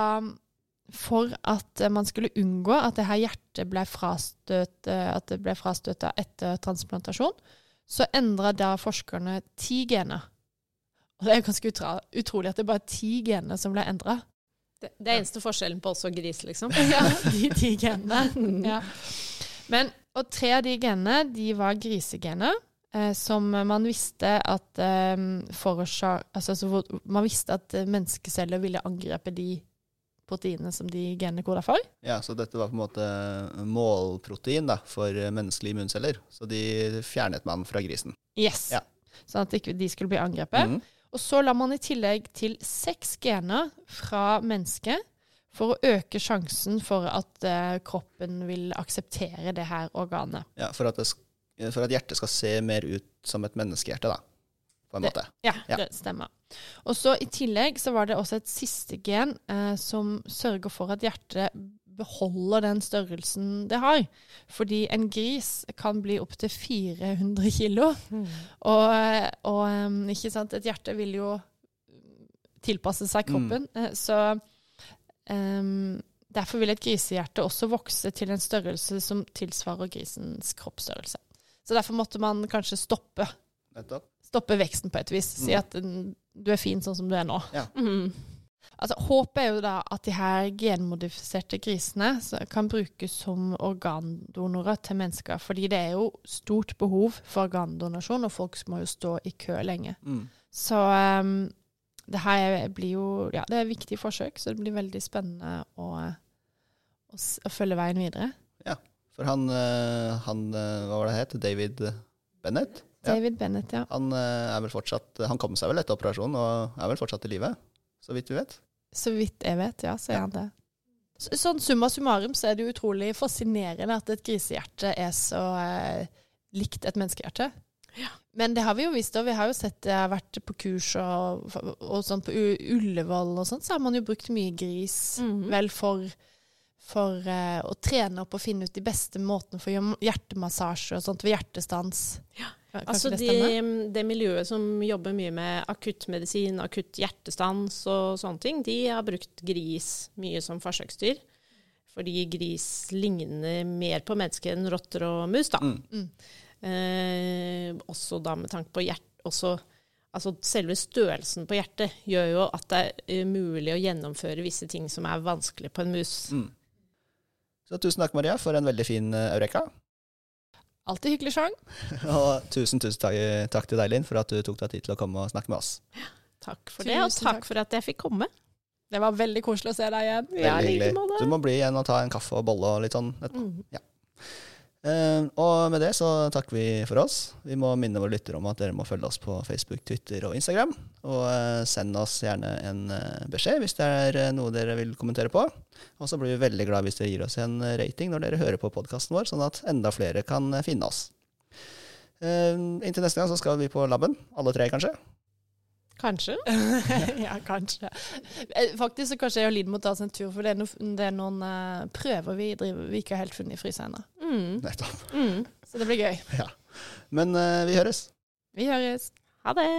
For at man skulle unngå at det her hjertet ble frastøt, eh, at det ble frastøta etter transplantasjon, så endra da forskerne ti gener. Og det er jo ganske utrolig at det bare er ti gener som ble endra. Det, det er eneste forskjellen på oss og gris, liksom. [LAUGHS] Ja, de ti genene. [LAUGHS] Ja. Men, og tre av de genene, de var grisegener, eh, som man visste at eh, forårsak... Altså, altså, man visste at eh, menneskeceller ville angrepe de proteinene som de genene koda for. Ja, så dette var på en måte målprotein da, for eh, menneskelige immunceller. Så de fjernet man fra grisen. Yes. Ja. Sånn at ikke skulle bli angrepet. Mhm. Og så la man i tillegg til seks gener fra mennesket for å øke sjansen for at eh, kroppen vil akseptere det her organet. Ja, for at, det, for at hjertet skal se mer ut som et menneskehjerte, da. På en Det- måte. Ja, Ja. det stemmer. Og så I tillegg så var det også et siste gen eh, som sørger for at hjertet beholder den størrelsen det har. Fordi en gris kan bli opptil 400 kilo. Mm. Og, og ikke sant, et hjerte vil jo tilpasse seg Mm. kroppen. Mm. Så um, derfor vil et grisehjerte også vokse til en størrelse som tilsvarer grisens kroppsstørrelse. Så derfor måtte man kanskje stoppe stoppe veksten på et vis. Si Mm. at du er fin sånn som du er nå. Mm. Altså, Håpet er jo da at de her genmodifiserte grisene kan brukes som organdonorer til mennesker. Fordi det er jo stort behov for organdonasjon, og folk må jo stå i kø lenge. Mm. Så um, det her blir jo Ja, det er et viktig forsøk, så det blir veldig spennende å, å, å følge veien videre. Ja, For han, eh, han eh, Hva var det het? David Bennett? Ja. David Bennett, ja. Han eh, er vel fortsatt Han kom seg vel etter operasjonen og er vel fortsatt i live, så vidt du vet. Så vidt jeg vet, ja, så er han det. Sånn summa summarum så er det utrolig fascinerende at et grisehjerte er så eh, likt et menneskehjerte. Ja. Men det har vi jo visst, og vi har jo sett det har vært på kurs og, og sånn på U- Ullevål og sånn, så har man jo brukt mye gris Mhm. vel for, for eh, å trene opp og finne ut de beste måtene for å gjøre hjertemassasje og sånt ved hjertestans. Kan, kan Altså det de, det miljøet som jobber mye med akuttmedisin, akutt hjertestans og sånne ting, de har brukt gris mye som forsøksdyr. Fordi gris ligner mer på mennesker enn rotter og mus, da. Mm. Mm. Eh, også da med tanke på hjert... Også, altså selve størrelsen på hjertet gjør jo at det er eh, mulig å gjennomføre visse ting som er vanskelig på en mus. Mm. Så tusen takk, Maria, for en veldig fin eh, Eureka. Alltid hyggelig, Sjang. [LAUGHS] Og tusen, tusen takk, takk til deg, Linn, for at du tok deg tid til å komme og snakke med oss. Takk for det, og takk takk. for at jeg fikk komme. Det var veldig koselig å se deg igjen. Veldig hyggelig. Du må bli igjen og ta en kaffe og bolle og litt sånn etterpå. Mm. Eh, og med det så takker vi for oss. Vi må minne våre lyttere om at dere må følge oss på Facebook, Twitter og Instagram. Og eh, send oss gjerne en eh, beskjed hvis det er eh, noe dere vil kommentere på. Og så blir vi veldig glad hvis dere gir oss en rating når dere hører på podkasten vår, sånn at enda flere kan finne oss. Eh, inntil neste gang så skal vi på laben, alle tre kanskje. Kanskje. [LAUGHS] [LAUGHS] ja, kanskje. Faktisk så kanskje jeg og Linn må ta oss en tur, for det er, no, det er noen prøver vi driver vi ikke har helt funnet i fryseren. ennå. Mm. Nettopp. Mm. Så det blir gøy. Men uh, vi høres. Vi høres. Ha det.